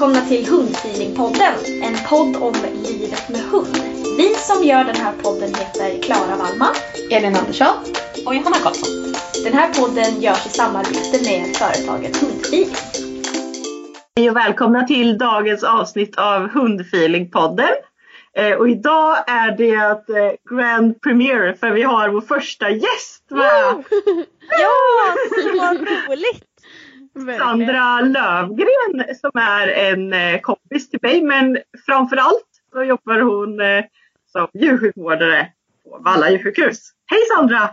Välkomna till Hundfeelingpodden, en podd om livet med hund. Vi som gör den här podden heter Klara Wallman, Elin Andersson och Johanna Karlsson. Den här podden görs i samarbete med företaget Hundfeeling. Hej och välkomna till dagens avsnitt av Hundfeelingpodden. Eh, och idag är det eh, Grand Premiere för vi har vår första gäst med. Ja, vad roligt! Sandra Lövgren som är en eh, kompis till mig men framförallt så jobbar hon eh, som djursjukvårdare på Valla djursjukhus. Hej Sandra!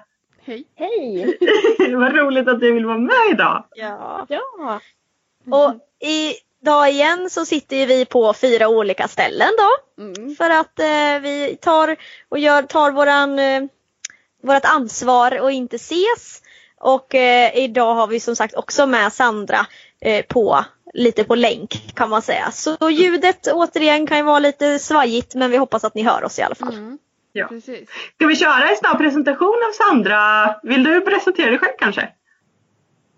Hej! Vad roligt att du vill vara med idag. Ja. Ja. Och idag igen så sitter vi på fyra olika ställen då. Mm. För att eh, vi tar och gör, tar våran, eh, vårat ansvar och inte ses. Och eh, idag har vi som sagt också med Sandra eh, på lite på länk kan man säga. Så ljudet återigen kan ju vara lite svajigt men vi hoppas att ni hör oss i alla fall. Mm. Ja. Precis. Ska vi köra en snabb presentation av Sandra? Vill du presentera dig själv kanske?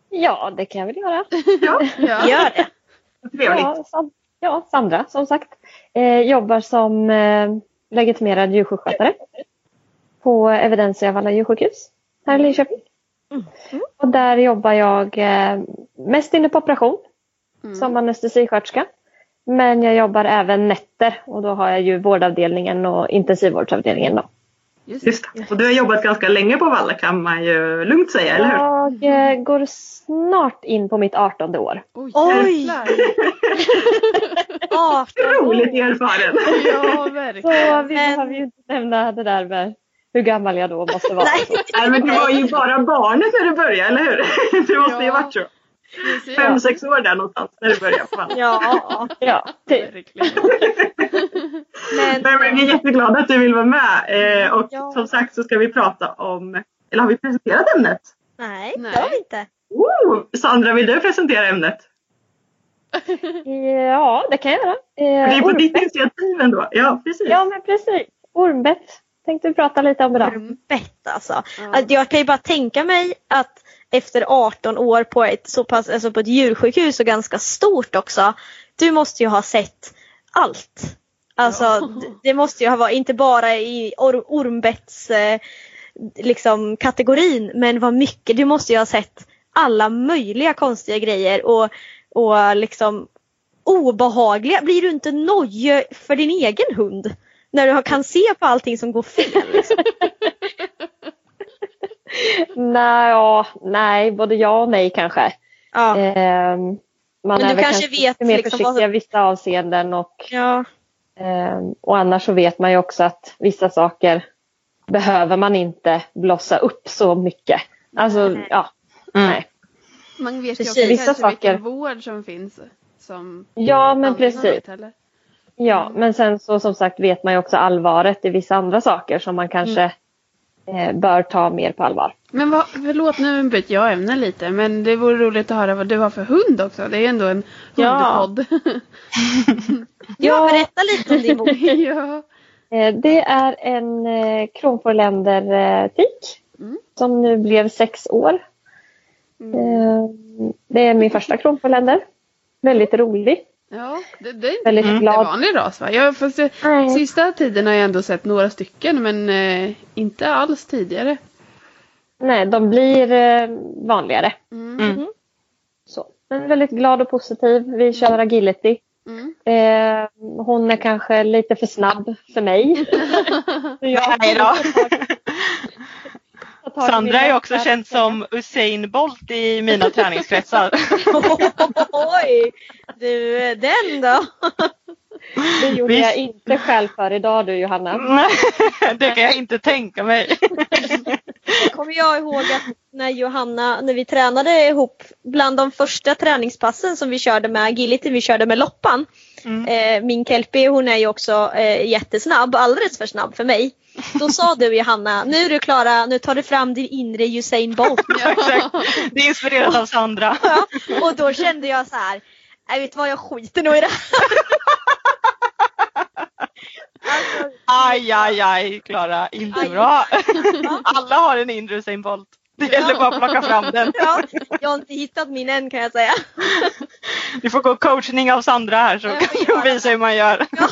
Ja, det kan jag väl göra. Ja, Ja. Gör det! trevligt. Ja, Sam- ja Sandra som sagt. Eh, jobbar som eh, legitimerad djursjukskötare på Evidensia Valla djursjukhus här i Linköping. Mm. Och där jobbar jag eh, mest inne på operation Mm. som anestesisköterska. Men jag jobbar även nätter och då har jag ju vårdavdelningen och intensivvårdsavdelningen då. Just Just det. Och du har jobbat ganska länge på Valla kan man ju lugnt säga, eller hur? Jag eh, går snart in på mitt 18 år. Oj! Oj. jävlar. 18 Roligt erfaren. Ja, Så verkligen. vi Men- behöver ju inte nämna det där med hur gammal jag då måste vara. Nej. Men du var ju bara barnet när du började, eller hur? Det måste ju Ja. varit så. Fem, sex år där någonstans när du började. Ja, Ja, typ. Men, men vi är jätteglada att du vill vara med. Eh, och Ja. som sagt så ska vi prata om, eller har vi presenterat ämnet? nej, Nej. det har vi inte. Oh, Sandra, vill du presentera ämnet? Ja, det kan jag göra. Det är Eh, på ditt ormbett. initiativ ändå. Ja, precis. Ja, men precis. Ormbett. Tänkte prata lite om idag. Bett alltså. Att jag kan ju bara tänka mig att efter 18 år på ett så pass, alltså på ett djursjukhus och ganska stort också. Du måste ju ha sett allt. Alltså Ja. det måste ju ha varit, inte bara i or, ormbetts eh, liksom kategorin, men vad mycket, du måste ju ha sett alla möjliga konstiga grejer och, och liksom obehagliga. Blir du inte nojig för din egen hund? När du kan se på allting som går fel. Liksom. Nej, ja, nej, både ja och nej kanske. Ja. Ehm, man Men är du väl kanske kanske vet mer liksom försiktig vad- i vissa avseenden och, ja. ehm, och annars så vet man ju också att vissa saker behöver man inte blossa upp så mycket. Alltså, ja. Mm. Nej. Man vet ju Precis. också Vissa saker. vilken vård som finns. Som Ja, men precis. vet. Ja, men sen så som sagt vet man ju också allvaret i vissa andra saker som man kanske eh, bör ta mer på allvar. Men vad, förlåt nu byter jag ämne lite men det vore roligt att höra vad du har för hund också. Det är ju ändå en Ja. hundpodd. Ja, berätta lite om din bok. ja. Eh, det är en eh, kronfårländer-tik Mm. som nu blev sex år. Mm. Eh, det är min första kronfårländer. Väldigt rolig. Ja, det, det är inte Väldigt en glad. vanlig ras va? Jag, fast, jag, Nej. sista tiden har jag ändå sett några stycken men eh, inte alls tidigare. Nej, de blir eh, vanligare. Mm. Mm. Så. Men väldigt glad och positiv. Vi kör agility. Mm. Eh, hon är kanske lite för snabb för mig. Jag- Nej då. Sandra är också känd som Usain Bolt i mina träningskretsar. Oj! Du, den då? Det gjorde Visst. jag inte själv för idag du Johanna. det kan jag inte tänka mig. kommer jag ihåg att när Johanna, när vi tränade ihop, bland de första träningspassen som vi körde med agility, vi körde med loppan. Mm. Eh, min kelpie hon är ju också eh, jättesnabb, alldeles för snabb för mig. Då sa du Johanna, nu är du klara, nu tar du fram din inre Usain Bolt. Exakt. Det är inspirerat av Sandra. Ja, och då kände jag så här, jag vet vad jag skiter nog i det här. Alltså, Aj, aj, aj, Klara. Inte Aj. bra. Alla har en inre Usain Bolt. Det gäller bara att plocka fram den. ja, jag har inte hittat min än kan jag säga. Du får gå coachning av Sandra här så Jag kan du visa hur man gör. Ja,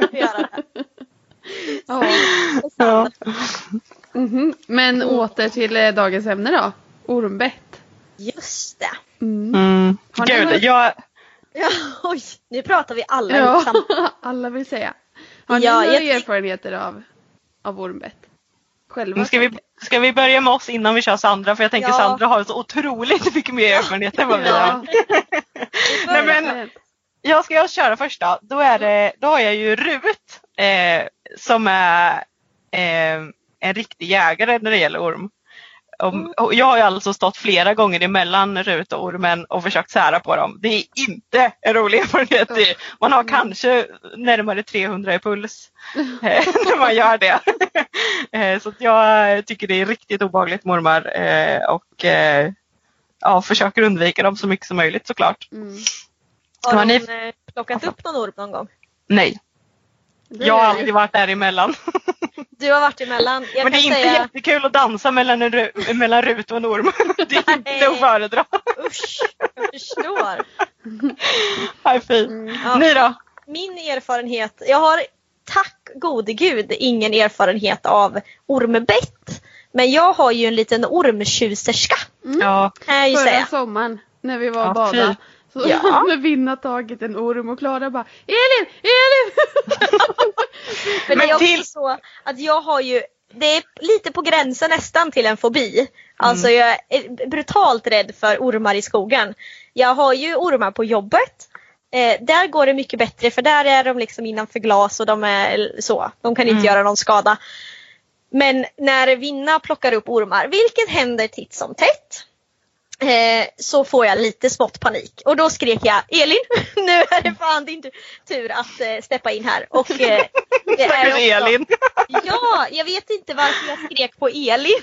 jag får göra det. Ja. Ja. Mhm. Men åter till eh, dagens ämne då. Ormbett. Just det. Mm. Mm. Gud, hört- jag, Ja, oj, nu pratar vi alla Ja, alla vill säga. Har ni Ja, några jag erfarenheter av, av ormbett? Själva? ska, vi, ska vi börja med oss innan vi kör Sandra? För jag tänker Ja. Sandra har så otroligt mycket mer erfarenhet än vad vi har. Nej, men, jag ska jag köra första. Då, är det, då har jag ju Rut eh, som är eh, en riktig jägare när det gäller orm. Om, och jag har ju alltså stått flera gånger emellan Rut och ormen och försökt sära på dem. Det är inte en rolig erfarenhet. Man har kanske närmare 300 i puls eh, när man gör det. Eh, Så jag tycker det är riktigt obehagligt med ormar eh, och ja, försöker undvika dem så mycket som möjligt såklart. Mm. Har hon ni- plockat upp någon orm någon gång? Nej, jag har alltid varit däremellan. Du har varit emellan. Jag Men det är inte säga, jättekul att dansa mellan, en, ru- mellan Rut och en orm. Det är inte att föredra. usch, jag förstår. Nej, fy. Mm, Ja. Ni då? Min erfarenhet, jag har tack gode gud ingen erfarenhet av ormbett. Men jag har ju en liten ormtjuserska Ja, jag ju Förra sommaren när vi var och Ja, badade. Så Ja. när Vinn har tagit en orm och Klara bara Elin! Elin! Men, det är också till- så att jag har ju, det är lite på gränsen nästan till en fobi. Alltså jag är brutalt rädd för ormar i skogen. Jag har ju ormar på jobbet. Eh, där går det mycket bättre för där är de liksom innanför glas och de är så. De kan inte Mm. göra någon skada. Men när Vinna plockar upp ormar, vilket händer titt som tätt. Eh, så får jag lite smått panik och då skrek jag Elin, nu är det fan din tu- tur att eh, steppa in här. Och, eh, det är också- Elin. Ja, jag vet inte varför jag skrek på Elin.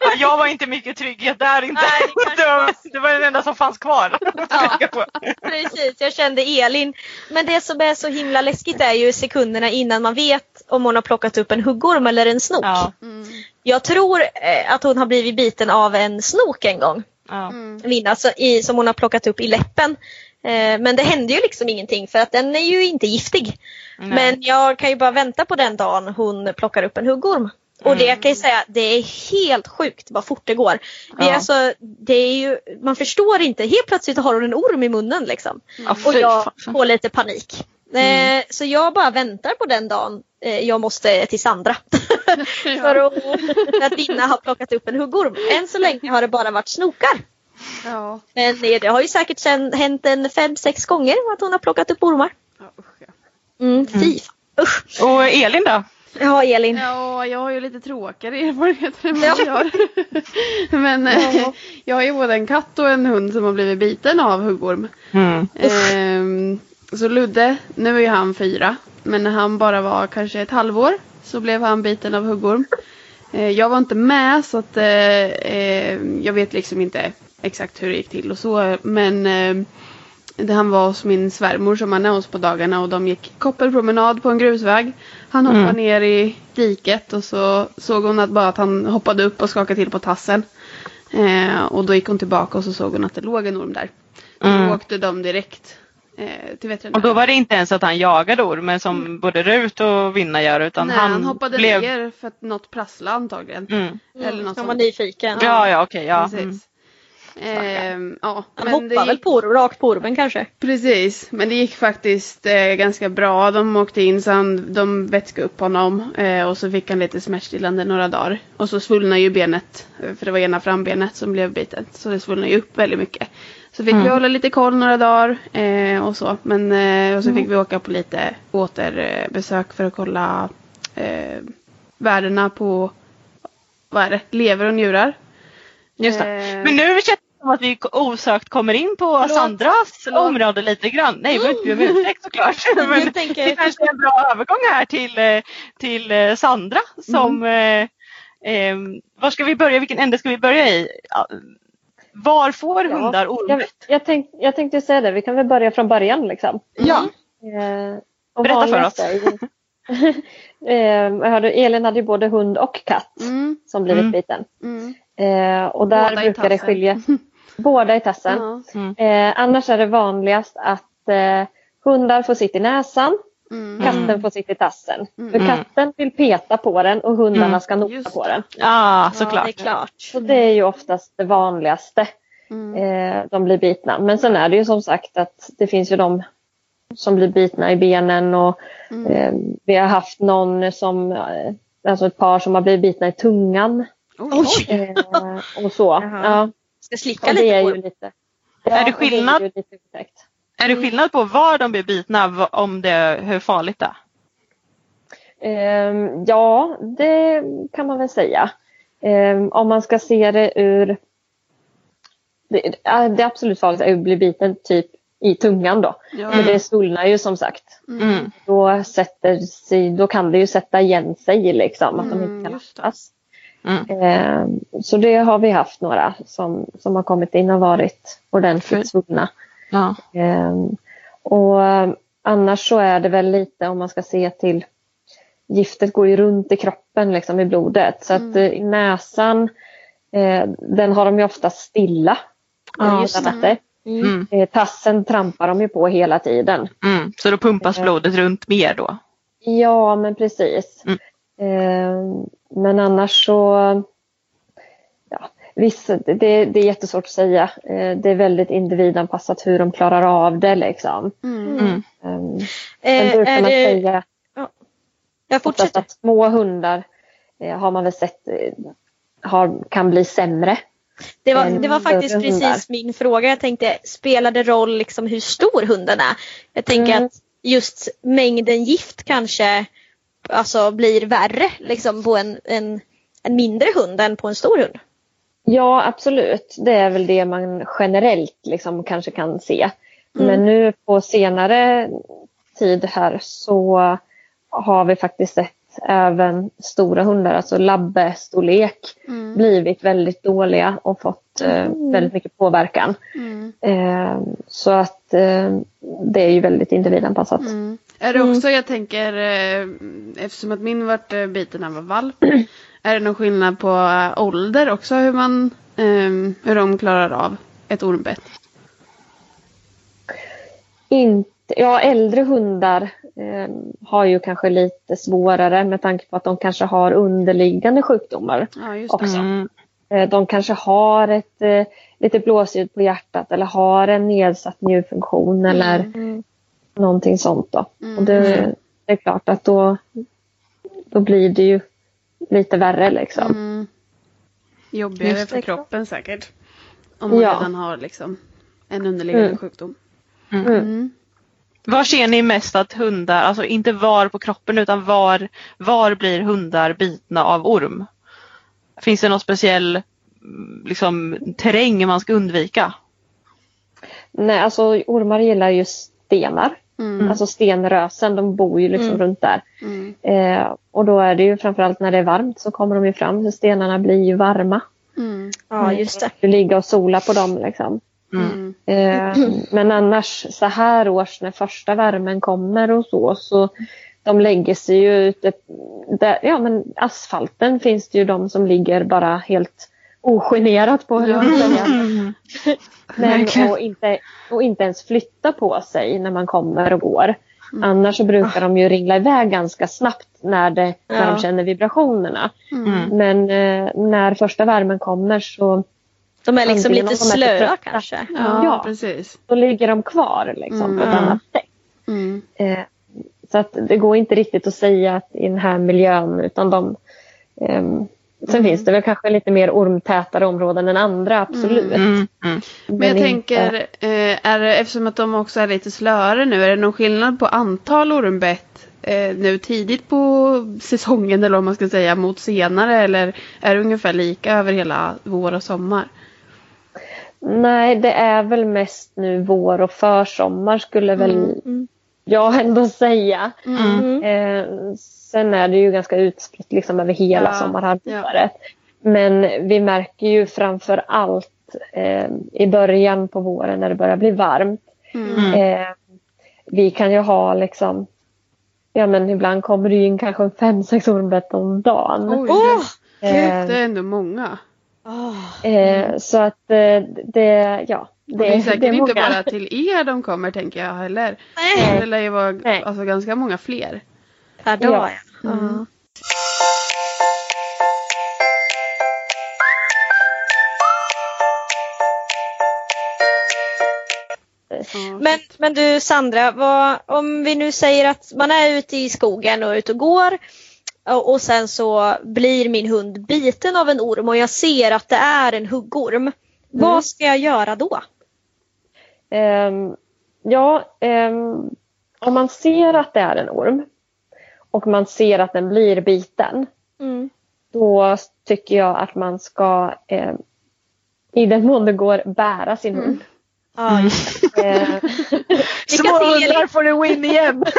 Ja, Jag var inte mycket trygghet där inte. Nej, det var, det var den enda som fanns kvar. Ja. Precis, jag kände Elin. Men det som är så himla läskigt är ju sekunderna innan man vet om hon har plockat upp en huggorm eller en snok. Ja, Mm. Jag tror att hon har blivit biten av en snok en gång. Mm. Vinna, alltså, i, som hon har plockat upp i läppen. Eh, men det hände ju liksom ingenting för att den är ju inte giftig. Nej. Men jag kan ju bara vänta på den dagen hon plockar upp en huggorm. Och det kan jag säga, det är helt sjukt vad fort det går. Är Ja. alltså, det är ju, man förstår inte, helt plötsligt har hon en orm i munnen liksom. Ja, Och jag får lite panik. Eh, så jag bara väntar på den dagen eh, jag måste till Sandra. för, att, för att Vinna har plockat upp en huggorm. Än så länge har det bara varit snokar. Ja. Men eh, det har ju säkert sen, hänt en fem, sex gånger att hon har plockat upp ormar. Ja, usch, ja. Mm, fy. Usch. Och Elin då? Ja, Elin. Ja, jag har ju lite tråkigare erfarenheter än vad du har. Men eh, jag har ju både en katt och en hund som har blivit biten av huggorm. Mm. Ehm, så Ludde, nu är ju han fyra. Men när han bara var kanske ett halvår så blev han biten av huggorm. Eh, jag var inte med så att eh, eh, jag vet liksom inte exakt hur det gick till och så. Men eh, det han var hos min svärmor som han är hos på dagarna och de gick koppelpromenad på en grusväg. Han hoppade Mm. ner i diket och så såg hon att bara att han hoppade upp och skakade till på tassen. Eh, och då gick hon tillbaka och så såg hon att det låg en orm där. Så Mm. då åkte de direkt till veterinär. Och då var det inte ens att han jagade ormen som både Rut och Vinna gör utan Nej, han, han hoppade blev... ner för att något prasslade antagligen. Mm. Eller något Han var sånt. nyfiken. Ja, ja okej. ja. Precis. Mm. Ehm, ja, Han men det hoppade väl gick, på, rakt på ormen kanske. precis, men det gick faktiskt eh, ganska bra. De åkte in så han, de vätskade upp honom eh, och så fick han lite smärtstillande några dagar. Och så svullnade ju benet, eh, för det var ena frambenet som blev bitet. Så det svullnade ju upp väldigt mycket. Så fick vi hålla lite koll några dagar eh, och så. Men, eh, och så fick vi åka på lite återbesök för att kolla eh, värdena på vad är det, lever och njurar. Just det. Eh, Men nu känns det som att vi osökt kommer in på Sandras område lite grann. Nej, vi behöver inte be om ursäkt såklart. Men tänker- det kanske är en bra övergång här till, eh, till eh, Sandra som eh, eh, var ska vi börja? Vilken ände ska vi börja i? Var får hundar Jag, ormbett? jag, tänk, jag tänkte säga det, vi kan väl börja från början liksom. Ja. Eh, och Berätta för oss. eh, jag hörde, Elin hade ju både hund och katt Mm, som blivit Mm. biten. mm. Eh, och där Båda brukar det skilja. Båda i tassen. Ja. Eh, annars är det vanligast att eh, hundar får sitta i näsan, Mm. katten får sitta i tassen. Mm. För katten vill peta på den och hundarna Mm. ska Just på det. den. Ja, Ja, såklart. det är klart. Så det är ju oftast det vanligaste. Mm. Eh, de blir bitna. Men sen är det ju som sagt att det finns ju de som blir bitna i benen och Mm. eh, vi har haft någon som, eh, alltså ett par som har blivit bitna i tungan. Oj. Eh, och så. Jaha. Ja, Ska slicka och det lite är på ju ormen. lite. Är det skillnad? är ju lite otäckt. Är det skillnad på var de blir bitna om det, hur farligt det är? Ehm, ja, det kan man väl säga. Ehm, om man ska se det ur... Det, absolut farligaste är att bli biten typ i tungan då. Ja. Men det svullnar ju som sagt. Mm. Då, sätter sig, då kan det ju sätta igen sig liksom. Att de Mm, inte kan just det. andas. Mm. Ehm, så det har vi haft några som, som har kommit in och varit ordentligt svullna. Ja. Ehm, och eh, annars så är det väl lite om man ska se till giftet går ju runt i kroppen liksom i blodet så att eh, i näsan eh, den har de ju ofta stilla. Ja, eh, just nätter. Mm. Eh, tassen trampar de ju på hela tiden. Mm. Så då pumpas blodet runt mer då? Ja men precis. Mm. Ehm, men annars så Vissa, det, det är jättesvårt att säga. Eh, det är väldigt individanpassat hur de klarar av det liksom. Mm. Mm. Ehm, Eh, Sen brukar är man det... säga Jag oftast fortsätter. att små hundar eh, har man väl sett eh, har, kan bli sämre. Det var, det var faktiskt hundar. precis min fråga. Jag tänkte, spelar det roll liksom hur stor hunden är? Jag tänker Mm. att just mängden gift kanske alltså, blir värre liksom, på en, en, en mindre hund än på en stor hund. Ja absolut, det är väl det man generellt liksom kanske kan se. Mm. Men nu på senare tid här så har vi faktiskt sett även stora hundar, alltså labbestorlek, Mm. blivit väldigt dåliga och fått eh, väldigt mycket påverkan. Mm. Eh, så att eh, det är ju väldigt individanpassat. Mm. Är det också, jag tänker, eh, eftersom att min vart biten när jag var valp. är det någon skillnad på eh, ålder också hur man, eh, hur de klarar av ett ormbett? Inte, ja, äldre hundar eh, har ju kanske lite svårare med tanke på att de kanske har underliggande sjukdomar. Ja, just det. Också. Mm. Eh, de kanske har ett eh, lite blåsljud på hjärtat eller har en nedsatt njurfunktion eller någonting sånt. Då. Mm. Och det, det är klart att då, då blir det ju lite värre liksom. Mm. Jobbigare Just för det. kroppen säkert. Om man Ja. redan har liksom en underliggande Mm. sjukdom. Mm. Mm. Var ser ni mest att hundar, alltså inte var på kroppen utan var, var blir hundar bitna av orm? Finns det någon speciell mm, liksom, terräng man ska undvika? Nej, alltså ormar gillar ju stenar. Mm. Alltså stenrösen, de bor ju liksom Mm. runt där. Mm. Eh, och då är det ju framförallt när det är varmt så kommer de ju fram. Så stenarna blir ju varma. Mm. Ja, just det. Du ligger och sola på dem liksom. Mm. Eh, men annars så här års när första värmen kommer och så, så de lägger sig ju ute. Där, ja men asfalten finns det ju de som ligger bara helt ogenerat på. på att säga. Men, och, inte, och inte ens flytta på sig när man kommer och går. Mm. Annars så brukar de ju ringla iväg ganska snabbt när, det, när Ja. de känner vibrationerna. Mm. Men eh, när första värmen kommer så De är liksom lite slöa kanske. Ja, Ja. precis. då ligger de kvar liksom, på ett Mm. annat sätt. Mm. Eh, så att det går inte riktigt att säga att i den här miljön utan de ehm, Sen Mm. finns det väl kanske lite mer ormtätare områden än andra, absolut. Mm, mm. Men jag tänker, eh, är det, eftersom att de också är lite slöare nu, är det någon skillnad på antal ormbett eh, nu tidigt på säsongen eller om man ska säga mot senare eller är det ungefär lika över hela vår och sommar? Nej, det är väl mest nu vår och försommar skulle väl Mm. jag ändå säga. Mm. Eh, sen är det ju ganska utspritt liksom över hela Ja, sommarhalvåret. Men vi märker ju framför allt eh, i början på våren när det börjar bli varmt. Mm. Eh, vi kan ju ha liksom, ja men ibland kommer det in kanske fem, sex ormbett om dagen. Oj, Åh! Eh, det är ändå många. eh, så att eh, det, ja. Det, det är säkert det är inte bara till er de kommer tänker jag heller. Nej. Det lär ju vara alltså, ganska många fler. Per dag Ja. ja. Mm. Men, men du Sandra, vad, om vi nu säger att man är ute i skogen och ute och går och, och sen så blir min hund biten av en orm och jag ser att det är en huggorm. Vad ska jag göra då? Ehm, ja, ehm, om man ser att det är en orm och man ser att den blir biten, Mm. då tycker jag att man ska, ehm, i den mån det går, bära sin hund. Ja, just det. Ehm, Lycka till Elin. får du win igen!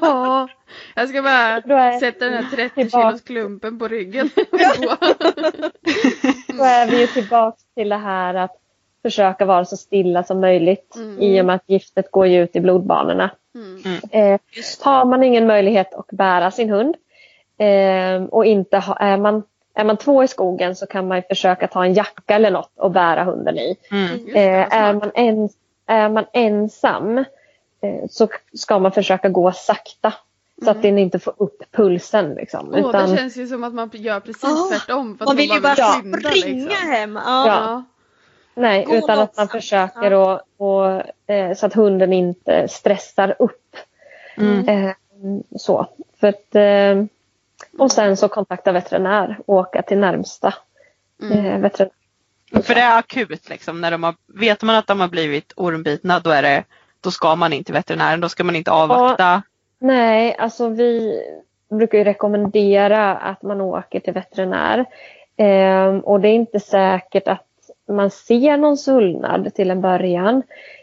Ja, jag ska bara sätta den här 30 tillbaka. kilos klumpen på ryggen. då är vi ju tillbaka till det här att försöka vara så stilla som möjligt Mm. i och med att giftet går ju ut i blodbanorna. Mm. Eh, har man ingen möjlighet att bära sin hund eh, och inte ha, är, man, är man två i skogen så kan man försöka ta en jacka eller något och bära hunden i. Mm. Det, Eh, är, man en, är man ensam eh, så ska man försöka gå sakta så att den inte får upp pulsen. Liksom, Åh, utan, det känns ju som att man gör precis Åh, tvärtom. Man vill ju bara skynda, springa liksom. hem. Ja. Ja. Nej, Gå utan att man försöker och, och, eh, så att hunden inte stressar upp. Mm. Eh, så. För att, eh, och sen så kontakta veterinär och åka till närmsta Mm. eh, veterinär. För det är akut liksom. När de har, vet man att de har blivit ormbitna då, är det, då ska man inte till veterinären. Då ska man inte avvakta. Nej, alltså vi brukar ju rekommendera att man åker till veterinär. Eh, och det är inte säkert att man ser någon svullnad till en början.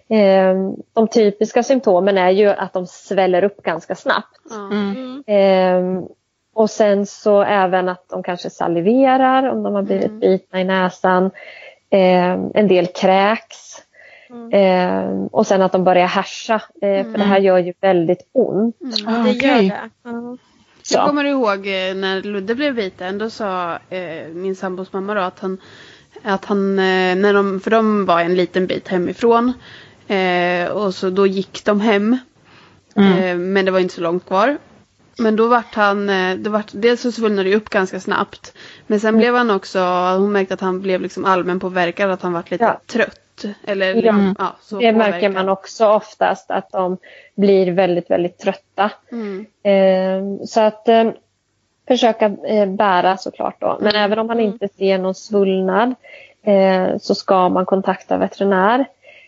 Eh, de typiska symptomen är ju att de sväller upp ganska snabbt. Mm. Eh, och sen så även att de kanske saliverar om de har blivit Mm. bitna i näsan. Eh, en del kräks. Mm. Och sen att de börjar härsa. Eh, För det här gör ju väldigt ont. Mm. Det Okej. gör det. Så. Jag kommer ihåg eh, när Ludde blev biten. Då sa eh, min sambos mamma då att han, att han eh, när de, för de var en liten bit hemifrån. Eh, och så då gick de hem. Mm. Eh, men det var inte så långt kvar. Men då vart han, då vart, dels så svullnade det upp ganska snabbt. Men sen blev han också, hon märkte att han blev liksom allmän påverkad, att han vart lite Ja. trött. Eller Ja. ja, så Det märker påverkad. man också oftast att de blir väldigt, väldigt trötta. Mm. Eh, så att eh, försöka eh, bära såklart då. Men även om man inte ser någon svullnad eh, så ska man kontakta veterinär.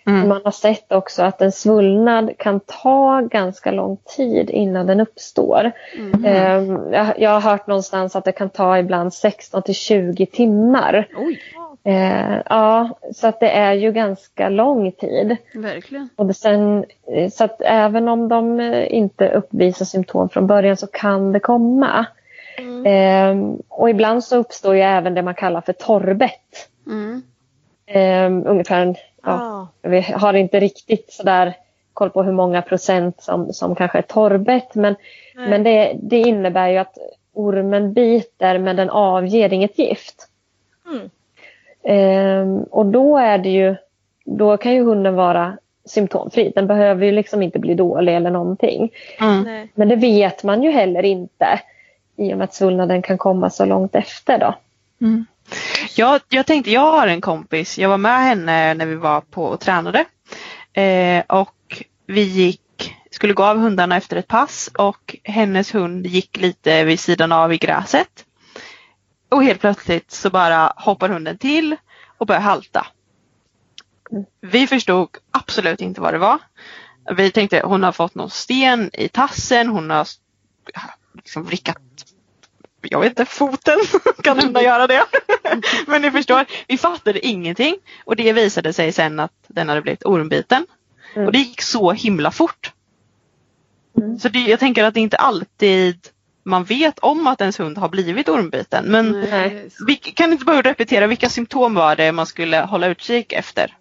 Mm. Man har sett också att en svullnad kan ta ganska lång tid innan den uppstår. Mm. Ehm, jag har hört någonstans att det kan ta ibland 16 till 20 timmar. Oj. Eh, ja, så att det är ju ganska lång tid. Verkligen. Och sen, eh, så att även om de inte uppvisar symptom från början så kan det komma. Mm. Eh, och ibland så uppstår ju även det man kallar för torrbett. Mm. Eh, ungefär, en, ja, ah. vi har inte riktigt sådär koll på hur många procent som, som kanske är torrbett men, men det, det innebär ju att ormen biter men den avger inget gift. Mm. Ehm, och då är det ju, då kan ju hunden vara symptomfri. Den behöver ju liksom inte bli dålig eller någonting. Mm. Men det vet man ju heller inte i och med att svullnaden kan komma så långt efter då. Mm. Jag, jag tänkte, jag har en kompis, jag var med henne när vi var på och tränade. Eh, och vi gick, skulle gå av hundarna efter ett pass och hennes hund gick lite vid sidan av i gräset. Och helt plötsligt så bara hoppar hunden till och börjar halta. Vi förstod absolut inte vad det var. Vi tänkte hon har fått någon sten i tassen, hon har liksom vrickat jag vet inte, foten. kan hundar göra det? Men ni förstår, vi fattade ingenting. Och det visade sig sen att den hade blivit ormbiten. Mm. Och det gick så himla fort. Mm. Så det, jag tänker att det inte alltid man vet om att ens hund har blivit ormbiten. Men vi, kan inte bara repetera, vilka symptom var det man skulle hålla utkik efter?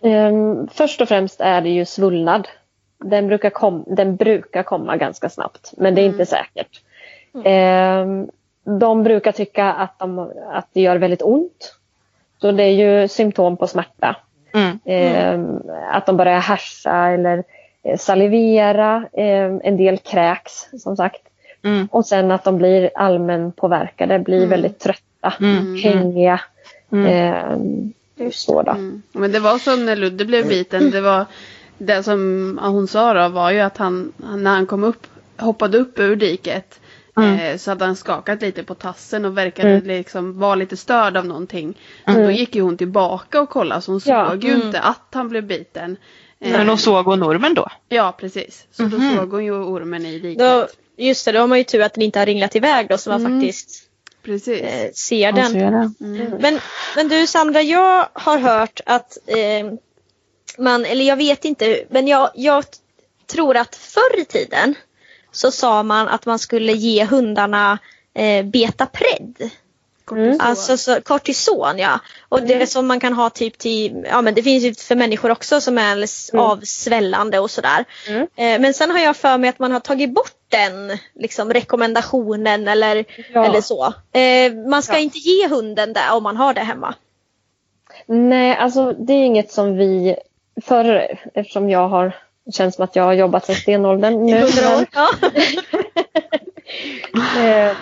Um, först och främst är det ju svullnad. Den brukar, kom, den brukar komma ganska snabbt men det är mm. inte säkert. Um, de brukar tycka att, de, att det gör väldigt ont. Så det är ju symptom på smärta. Mm. Um, att de börjar härsa eller eh, salivera. en del kräks som sagt. Mm. Och sen att de blir allmänpåverkade, blir mm. väldigt trötta, mm. hängiga. Mm. Eh, så då. Mm. Men det var så när Ludde blev biten, det var det som hon sa då var ju att han, när han kom upp, hoppade upp ur diket Mm. Eh, så hade han skakat lite på tassen och verkade mm. liksom vara lite störd av någonting. Mm. Då gick ju hon tillbaka och kollade så hon ja. såg ju inte att han blev biten. Men då såg hon ormen då? Ja precis. Så då mhm. såg hon ju ormen i diket. Då, Just det, då har man ju tur att den inte har ringlat iväg då så man mm. faktiskt eh, ser den. Ser den. Mm. Men, men du Sandra, jag har hört att eh, man, eller jag vet inte, men jag, jag tror att förr i tiden så sa man att man skulle ge hundarna eh, betapred. Kortison. Alltså så, kortison ja. Och mm. det är som man kan ha typ till, ja men det finns ju för människor också som är mm. avsvällande och sådär. Mm. Eh, men sen har jag för mig att man har tagit bort den liksom, rekommendationen eller, ja. eller så. Eh, man ska ja. inte ge hunden det om man har det hemma. Nej, alltså det är inget som vi, för eftersom jag har, det känns som att jag har jobbat sedan stenåldern nu. Ja. eh,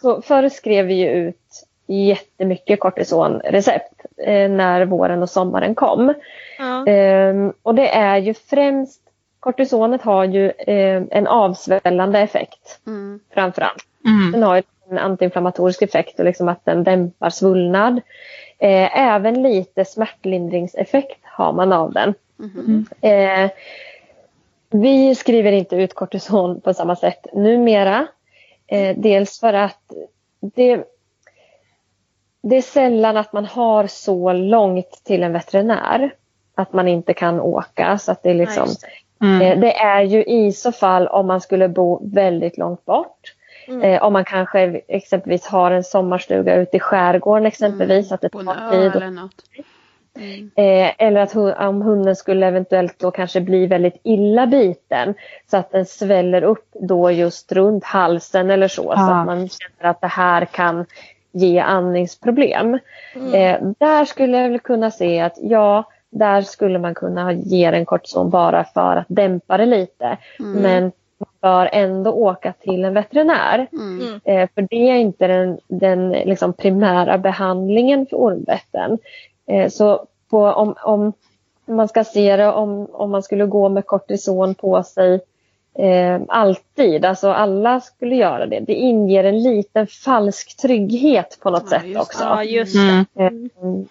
så förr skrev vi ju ut jättemycket kortisonrecept eh, när våren och sommaren kom. Ja. Eh, och det är ju främst Kortisonet har ju eh, en avsvällande effekt mm. framförallt. Mm. Den har en antiinflammatorisk effekt och liksom att den dämpar svullnad. Eh, även lite smärtlindringseffekt har man av den. Mm. Eh, vi skriver inte ut kortison på samma sätt numera. Eh, dels för att det, det är sällan att man har så långt till en veterinär att man inte kan åka. Så att det är liksom, mm. eh, det är ju i så fall om man skulle bo väldigt långt bort. Mm. Eh, om man kanske exempelvis har en sommarstuga ute i skärgården exempelvis. Mm. Att det tar tid. Mm. Eh, eller att om hunden skulle eventuellt då kanske bli väldigt illa biten så att den sväller upp då just runt halsen eller så. Ah. Så att man känner att det här kan ge andningsproblem. Mm. Eh, där skulle jag väl kunna se att ja, där skulle man kunna ge en kortison bara för att dämpa det lite. Mm. Men man bör ändå åka till en veterinär. Mm. Eh, för det är inte den, den liksom primära behandlingen för ormbetten. Eh, så på, om, om man ska se det om, om man skulle gå med kortison på sig eh, alltid, alltså alla skulle göra det. Det inger en liten falsk trygghet på något ja, sätt också. Ja, just det. Mm. Eh,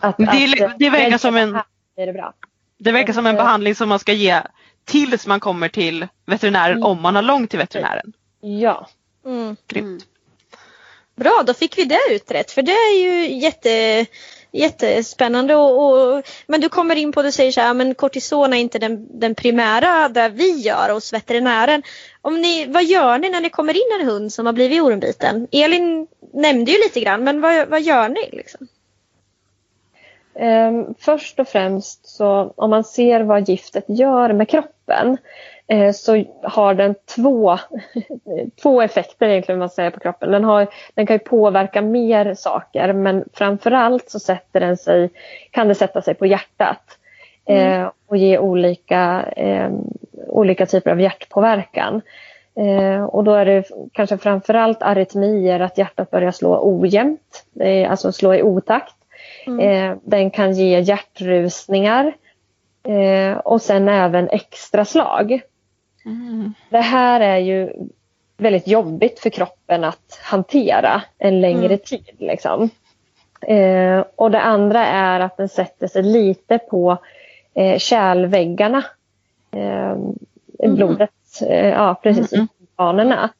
att, det, att, det verkar som en... Är det. Det verkar som en behandling som man ska ge tills man kommer till veterinären Mm. om man har långt till veterinären. Ja. Mm. Grymt. Bra, då fick vi det utrett för det är ju jätte, jättespännande. Och, och, men du kommer in på, du säger så här, men kortison är inte den, den primära där vi gör hos veterinären. Om ni, vad gör ni när ni kommer in en hund som har blivit ormbiten? Elin nämnde ju lite grann, men vad, vad gör ni? Liksom? Um, först och främst så om man ser vad giftet gör med kroppen så har den två, två effekter egentligen man säger på kroppen. Den, har, den kan ju påverka mer saker men framförallt så sätter den sig, kan det sätta sig på hjärtat eh, och ge olika, eh, olika typer av hjärtpåverkan. Eh, och då är det kanske framförallt arytmier, att hjärtat börjar slå ojämnt, eh, alltså slå i otakt. Eh, den kan ge hjärtrusningar eh, och sen även extra slag. Det här är ju väldigt jobbigt för kroppen att hantera en längre tid. Liksom. Eh, och det andra är att den sätter sig lite på eh, kärlväggarna. Eh, blodet, eh, ja precis, i banorna.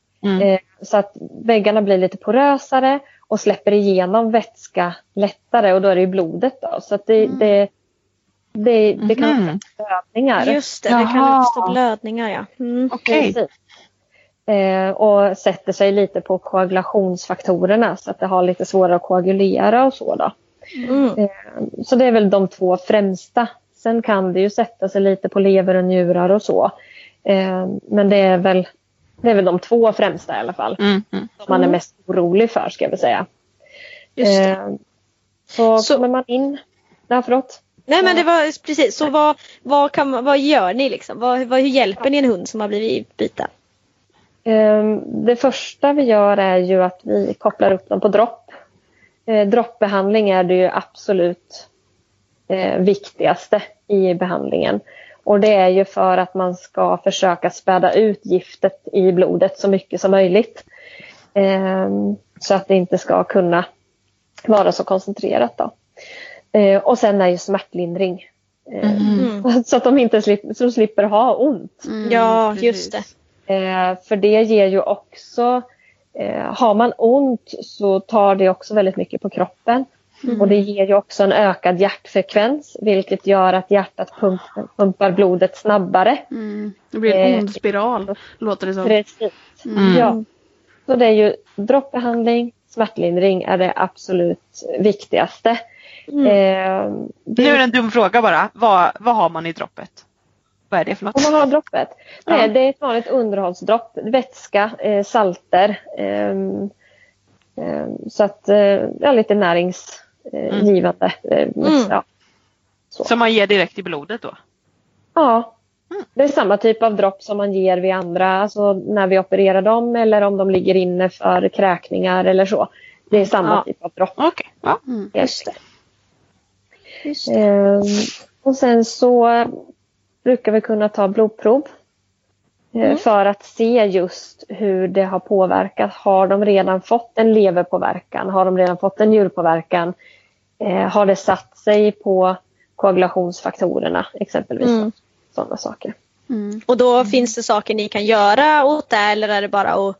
Eh, så att väggarna blir lite porösare och släpper igenom vätska lättare och då är det ju blodet då. Så att det, det, det, det kan Mhm. uppstå blödningar. Just det, det kan Jaha. uppstå blödningar ja. Mm. Precis. Eh, och sätter sig lite på koagulationsfaktorerna så att det har lite svårare att koagulera och så. Då. Mm. Eh, så det är väl de två främsta. Sen kan det ju sätta sig lite på lever och njurar och så. Eh, men det är, väl, det är väl de två främsta i alla fall. Mm, mm. Som man är mest orolig för ska jag väl säga. Just. Eh, så, Så- kommer man in... Ja, förlåt. Nej men det var precis, så vad, vad, kan, vad gör ni liksom? Vad, vad, hur hjälper ni en hund som har blivit biten? Eh, Det första vi gör är ju att vi kopplar upp dem på dropp. Eh, Droppbehandling är det ju absolut eh, viktigaste i behandlingen. Och det är ju för att man ska försöka späda ut giftet i blodet så mycket som möjligt. Eh, Så att det inte ska kunna vara så koncentrerat. Då. Eh, Och sen är ju smärtlindring. Eh, Mm. Så att de inte slipper, så de slipper ha ont. Ja, just det. Eh, för det ger ju också, eh, har man ont så tar det också väldigt mycket på kroppen. Och det ger ju också en ökad hjärtfrekvens vilket gör att hjärtat pump, pumpar blodet snabbare. Mm. Det blir en Eh, ond spiral, låter det som. Precis. Mm. Ja. Så det är ju droppbehandling, smärtlindring är det absolut viktigaste. Eh, det- Nu är det en dum fråga bara. Vad, vad har man i droppet? Vad är det för något? Om man har droppet? Ja. Nej, det är ett vanligt underhållsdropp. Vätska, eh, salter. ehm, så att, eh, ja, lite näringsgivande. Eh, Mm. ja. Som man ger direkt i blodet då? ja. Mm. Det är samma typ av dropp som man ger vid andra, alltså när vi opererar dem eller om de ligger inne för kräkningar eller så. Det är samma Ja. typ av dropp. Okej. Ja. Just Ehm, och sen så brukar vi kunna ta blodprov. eh, Mm. För att se just hur det har påverkat. Har de redan fått en leverpåverkan? Har de redan fått en njurpåverkan? Eh, har det satt sig på koagulationsfaktorerna exempelvis? Mm. Sådana saker. Mm. Och då finns det saker ni kan göra åt det eller är det bara att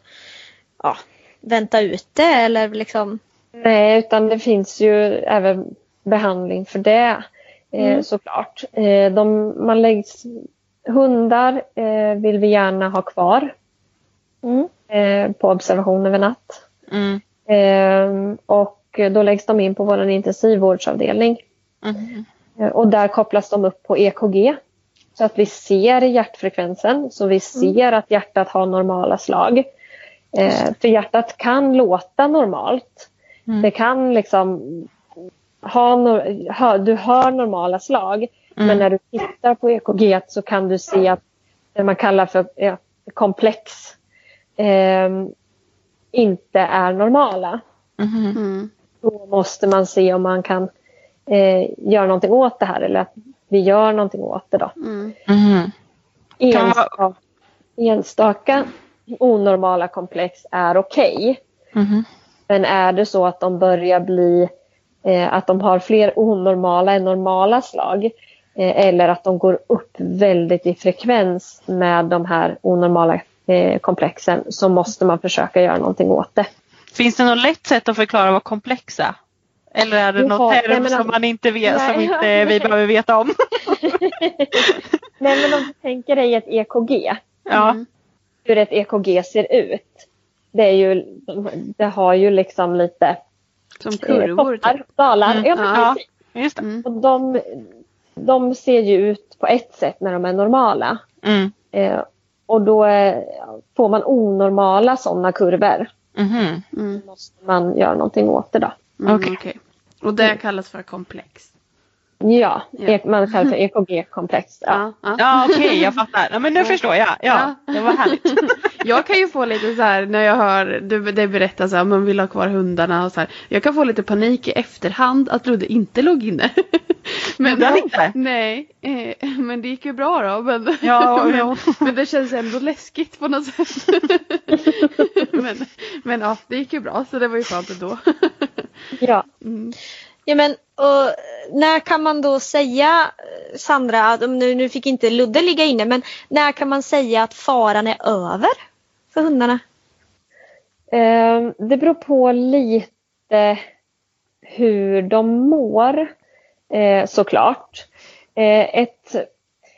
ja, vänta ut det eller liksom? Nej, utan det finns ju även behandling för det eh, Mm. såklart. Eh, de, man läggs, hundar eh, vill vi gärna ha kvar Mm. på observation över natt. Mm. Eh, och då läggs de in på vår intensivvårdsavdelning. Mm. Och där kopplas de upp på EKG. Så att vi ser hjärtfrekvensen, så vi ser att hjärtat har normala slag. Eh, för hjärtat kan låta normalt. Mm. Det kan liksom ha, hö, du hör normala slag. Mm. Men när du tittar på EKG så kan du se att det man kallar för ja, komplex eh, inte är normala. Mm. Då måste man se om man kan eh, göra någonting åt det här eller att vi gör någonting åt det. Då. Mm. Mm. Man- Enstaka, enstaka onormala komplex är okej. Mm. Men är det så att de börjar bli att de har fler onormala än normala slag eh, eller att de går upp väldigt i frekvens med de här onormala eh, komplexen så måste man försöka göra någonting åt det. Finns det något lätt sätt att förklara vad komplex är? Eller är det har- term nej, men som man inte vet, som Nej. inte vi behöver veta om? Nej men om du tänker dig ett EKG, Ja. hur ett EKG ser ut. Det, är ju, det har ju liksom lite Som eh, kurvor. toppar, Typ. dalar. Mm, Ja, men ja. precis. Just det. Mm. Och de, de ser ju ut på ett sätt när de är normala. Mm. Eh, och då eh, får man onormala sådana kurvor. Mhm. Mm. Då måste man göra någonting åt det då. Mm, Okej. okej. Och det kallas för komplex. Ja, Ja. Man kallar för EKG-komplex. Ja. Ja, ja. Ja okej, jag fattar. Ja, men nu förstår jag. Ja, Ja. det var härligt. Jag kan ju få lite så här när jag hör du, det berättas att man vill ha kvar hundarna och så här. Jag kan få lite panik i efterhand att Ludde inte låg inne. Gjorde han inte? Nej, eh, men det gick ju bra då. Men, Ja, men, ja. men det känns ändå läskigt på något sätt. men, men ja, det gick ju bra så det var ju skönt ändå. Ja. Mm. Ja, men, och, eh, när kan man då säga, eh, Sandra, att nu, nu fick inte Ludde ligga inne, men när kan man säga att faran är över för hundarna? Ehm, det beror på lite hur de mår eh, såklart. Ett,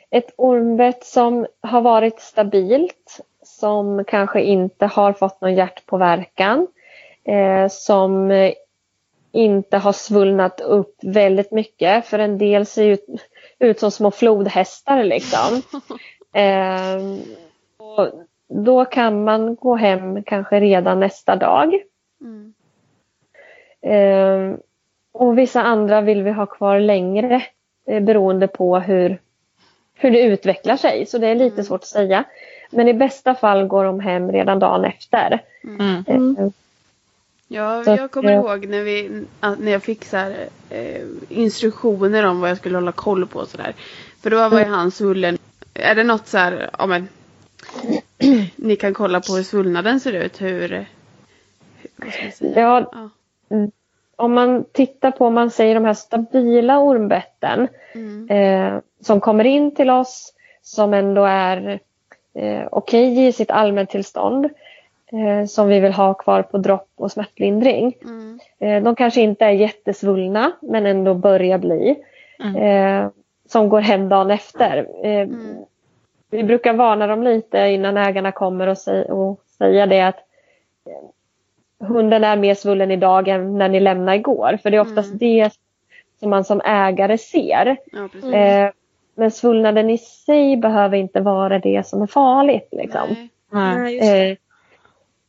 ett ormbett som har varit stabilt, som kanske inte har fått någon hjärtpåverkan, som inte har svullnat upp väldigt mycket, för en del ser ut, ut som små flodhästar liksom. Eh, och då kan man gå hem kanske redan nästa dag. Mm. Eh, och vissa andra vill vi ha kvar längre eh, beroende på hur, hur det utvecklar sig. Så det är lite svårt att säga. Men i bästa fall går de hem redan dagen efter. Mm. Ja, Så att, jag kommer eh, ihåg när, vi, att- när jag fick så här, eh, instruktioner om vad jag skulle hålla koll på och sådär. För då var ju han svullen. Är det något så här, ja men. ni kan kolla på hur svullnaden ser ut, hur. Ja, Ja. om man tittar på, om man säger de här stabila ormbetten Mm. eh, som kommer in till oss som ändå är eh, okej i sitt allmäntillstånd som vi vill ha kvar på dropp och smärtlindring. Mm. Eh, de kanske inte är jättesvullna men ändå börjar bli. Mm. Eh, som går hem dagen efter. Eh, Mm. Vi brukar varna dem lite innan ägarna kommer och, säg, och säga det att eh, hunden är mer svullen idag än när ni lämnade igår. För det är oftast Mm. det som man som ägare ser. Ja. Eh, men svullnaden i sig behöver inte vara det som är farligt. Liksom. Nej. Nej.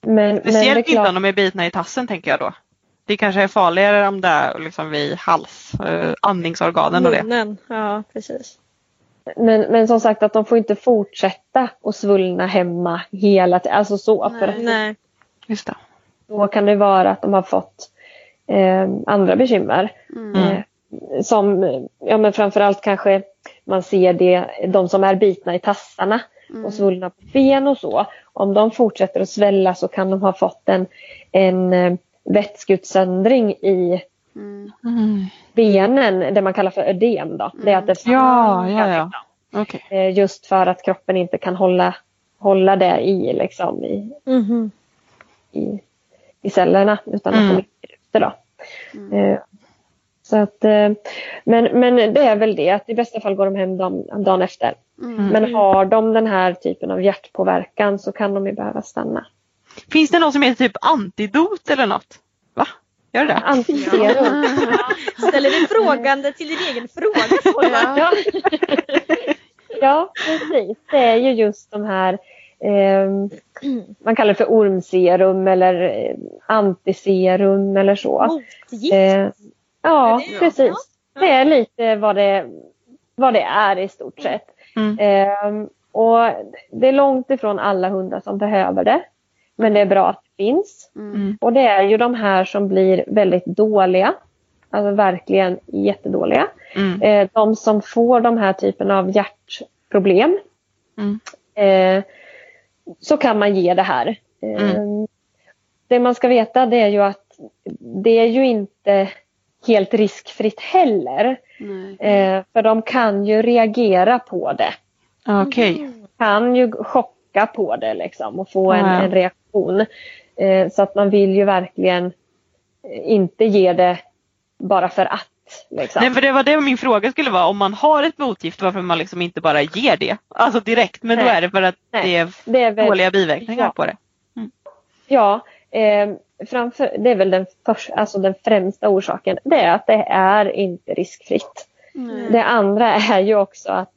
Men, men Speciellt inte klart, om de är bitna i tassen tänker jag då. Det kanske är farligare om det är liksom vid hals, eh, andningsorganen och det. Munnen. Ja, precis. men, men som sagt att de får inte fortsätta att svullna hemma hela tiden. Alltså så. För att Nej. Just det. då kan det vara att de har fått eh, andra bekymmer. Mm. Eh, som ja, men framförallt kanske man ser det, de som är bitna i tassarna. Och svullna på ben och så. Om de fortsätter att svälla så kan de ha fått en, en eh, vätskeutsöndring i Mm. benen, det man kallar för ödem. Då. Det är att det Ja, ja, ja. Okej. Eh, Just för att kroppen inte kan hålla, hålla det i, liksom, i, Mhm. i, i cellerna utan att Mm. de ligger ute. Då. Så att, eh, men, men det är väl det att i bästa fall går de hem dagen, dagen efter. Mm. Men har de den här typen av hjärtpåverkan så kan de ju behöva stanna. Finns det något som heter typ antidot eller något? Va? Gör det det? Antiserum. Ställer du frågande till din egen fråga? Ja. ja, precis. Det är ju just de här eh, man kallar det för ormserum eller eh, antiserum eller så. Motgift? Eh, ja, det- precis. Det är lite vad det, vad det är i stort sett. Mm. Eh, och det är långt ifrån alla hundar som behöver det. Men det är bra att det finns. Mm. Och det är ju de här som blir väldigt dåliga. Alltså verkligen jättedåliga. Mm. Eh, de som får de här typen av hjärtproblem. Mm. Eh, så kan man ge det här. Eh, Det man ska veta det är ju att det är ju inte helt riskfritt heller. Eh, för de kan ju reagera på det. Okej. Kan ju chocka på det liksom och få en, Ja. en reaktion. Eh, så att man vill ju verkligen eh, inte ge det bara för att. Liksom. Nej för det var det min fråga skulle vara om man har ett motgift varför man liksom inte bara ger det. Alltså direkt men då Nej. är det för att Nej. det är det är väl, dåliga biverkningar Ja. på det. Ja, eh, framför, det är väl den, först, alltså den främsta orsaken. Det är att det är inte riskfritt. Nej. Det andra är ju också att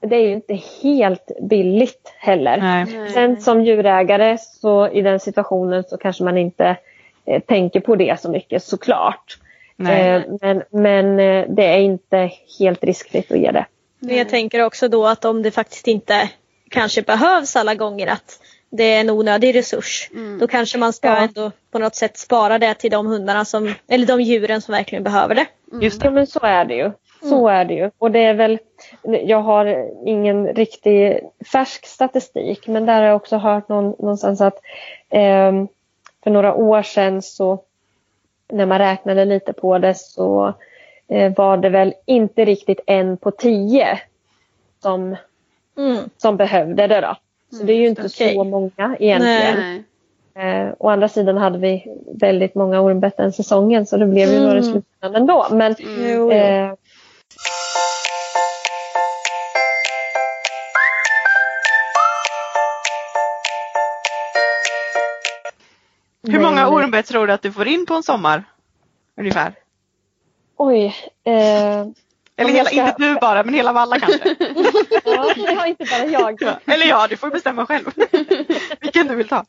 det är ju inte helt billigt heller. Nej. Sen som djurägare så i den situationen så kanske man inte eh, tänker på det så mycket såklart. Eh, men men eh, det är inte helt riskfritt att ge det. Men jag tänker också då att om det faktiskt inte kanske behövs alla gånger att det är en onödig resurs. Mm. Då kanske man ska Ja. ändå på något sätt spara det till de hundarna som, eller de djuren som verkligen behöver det. Just Ja det. men så är det ju. Så är det ju. Och det är väl, jag har ingen riktig färsk statistik men där har jag också hört någon, någonstans att ehm, för några år sedan så när man räknade lite på det så eh, var det väl inte riktigt en på tio som, Mm. som behövde det då. Så det är ju inte okej. så många egentligen. Nej. Eh, å andra sidan hade vi väldigt många ormbett den säsongen så det blev ju Mm. några i slutändan ändå. Men Mm. Eh, Hur många ormbett tror du att du får in på en sommar? Ungefär. Oj. Eh, Eller hela, ska- inte du bara men hela Valla kanske. ja, inte bara jag. Eller ja, du får bestämma själv. Vilken du vill ta.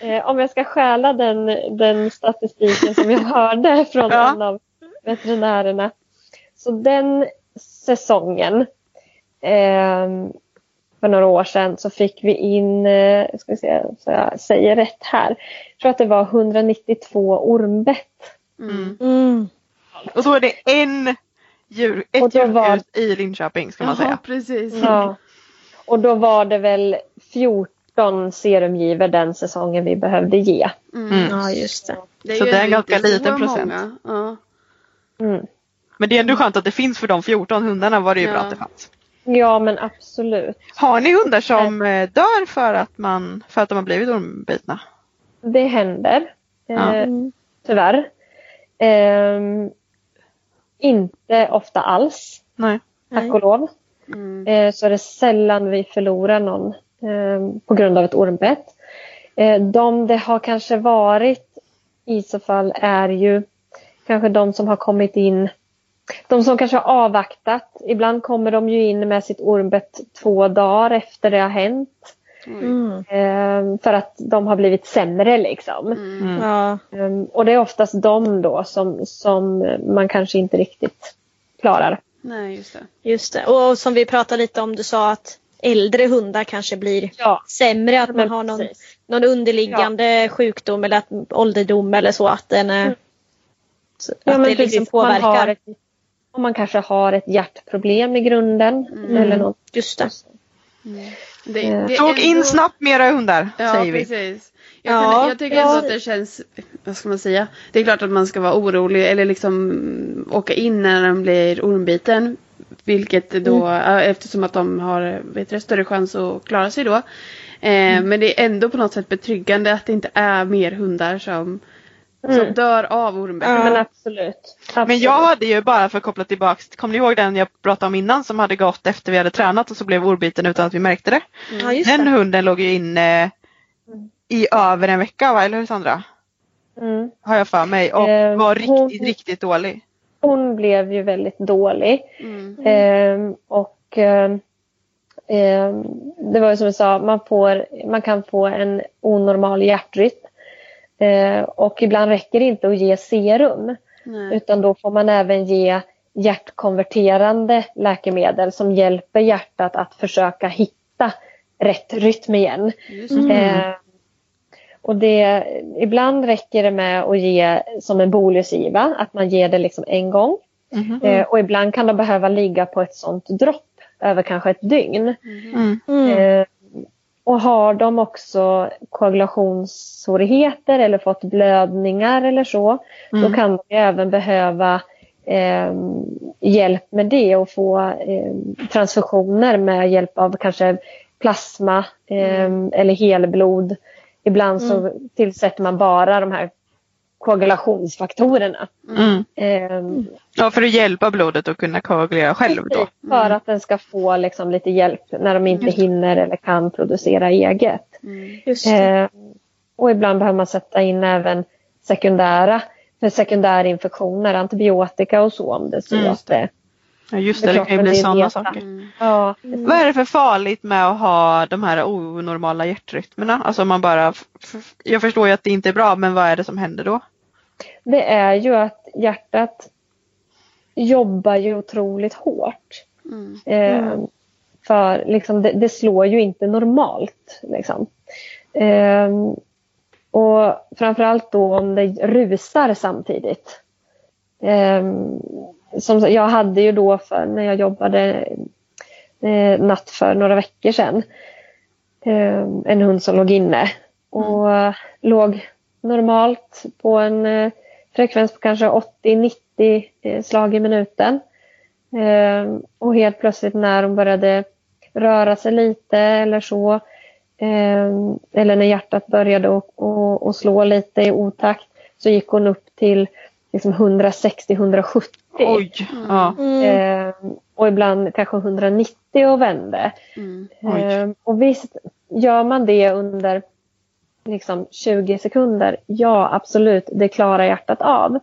Eh, om jag ska stjäla den, den statistiken som jag hörde från Ja. en av veterinärerna. Så den säsongen eh, för några år sedan så fick vi in, eh, ska vi se så jag säger rätt här. Jag tror att det var 192 ormbett. Mm. Mm. Och då är det en djur, Och ett då var- i Linköping ska man Jaha, säga. precis. Ja. Och då var det väl 14 serumgivor den säsongen vi behövde ge. Mm. Ja just det. Det Så det är en ganska liten procent. Ja. Mm. Men det är ändå skönt att det finns för de 14 hundarna var det ju Ja. bra att det fanns. Ja men absolut. Har ni hundar som eh, dör för att, man, för att de har blivit ormbitna? Det händer. Ja. Eh, tyvärr. Ehm, inte ofta alls, Nej. tack och lov. Mm. Eh, så är det sällan vi förlorar någon eh, på grund av ett ormbett. Eh, de det har kanske varit i så fall är ju kanske de som har kommit in de som kanske har avvaktat. Ibland kommer de ju in med sitt ormbett två dagar efter det har hänt. Mm. Eh, för att de har blivit sämre liksom. Mm. Ja. Um, och det är oftast de då som, som man kanske inte riktigt klarar. Nej, just det. Just det. Och som vi pratade lite om, du sa att äldre hundar kanske blir Ja, sämre. Att man har någon, precis. någon underliggande sjukdom eller att, ålderdom eller så. Att, den, så- Ja, att men det liksom man har påverkar. ett, om man kanske har ett hjärtproblem i grunden. Mm. Eller något. Just det. Det, Eh. det Tog in ändå- snabbt mera hundar Ja, säger vi. precis. Jag, Ja, kan, jag tycker ja. ändå att det känns, vad ska man säga, det är klart att man ska vara orolig eller liksom mm, åka in när de blir ormbiten. Vilket då, ja, eftersom att de har vet du, större chans att klara sig då. Eh, Men det är ändå på något sätt betryggande att det inte är mer hundar som, som Mm. dör av ormbett. Ja, men absolut. absolut. Men jag hade ju bara för att koppla tillbaks, kommer ni ihåg den jag pratade om innan som hade gått efter vi hade tränat och så blev orbiten utan att vi märkte det? Ja, just Den det. hunden låg ju inne i över en vecka va, eller hur Sandra? Mm. Har jag för mig och Eh, var riktigt, hon- riktigt dålig. Hon blev ju väldigt dålig. Mm. Ehm, och ehm, det var ju som jag sa, man, får, man kan få en onormal hjärtrytm. Ehm, och ibland räcker det inte att ge serum. Nej. Utan då får man även ge hjärtkonverterande läkemedel som hjälper hjärtat att försöka hitta rätt rytm igen. Eh, och det, ibland räcker det med att ge som en bolusgiva, att man ger det liksom en gång. Eh, och ibland kan de behöva ligga på ett sånt dropp över kanske ett dygn. Mm. Mm. Och har de också koagulationssvårigheter eller fått blödningar eller så, Mm. då kan de även behöva eh, hjälp med det och få eh, transfusioner med hjälp av kanske plasma eh, eller helblod. Ibland så tillsätter man bara de här koagulationsfaktorerna. Mm. Eh, Ja, för att hjälpa blodet att kunna koagulera själv då. Precis, För att den ska få liksom lite hjälp när de inte hinner eller kan producera eget. Eh, och ibland behöver man sätta in även sekundära för sekundärinfektioner, antibiotika och så om det är så Mm. att det Ja, just det, det kan ju bli sådana saker. Ja, Vad är det för farligt med att ha de här onormala hjärtrytmerna? Alltså man bara, jag förstår ju att det inte är bra, men vad är det som händer då? Det är ju att hjärtat jobbar ju otroligt hårt. Eh, För liksom, det, det slår ju inte normalt. Liksom. Eh, och framförallt då om det rusar samtidigt. Eh, som, jag hade ju då för när jag jobbade eh, natt för några veckor sedan eh, en hund som låg inne och låg normalt på en eh, frekvens på kanske 80-90 eh, slag i minuten. Eh, och helt plötsligt när hon började röra sig lite eller så eh, eller när hjärtat började att- slå lite i otakt så gick hon upp till liksom 160-170. Oj! Ja. Eh, och ibland kanske 190 och vände. Eh, och visst, gör man det under liksom 20 sekunder, ja absolut, det klarar hjärtat av.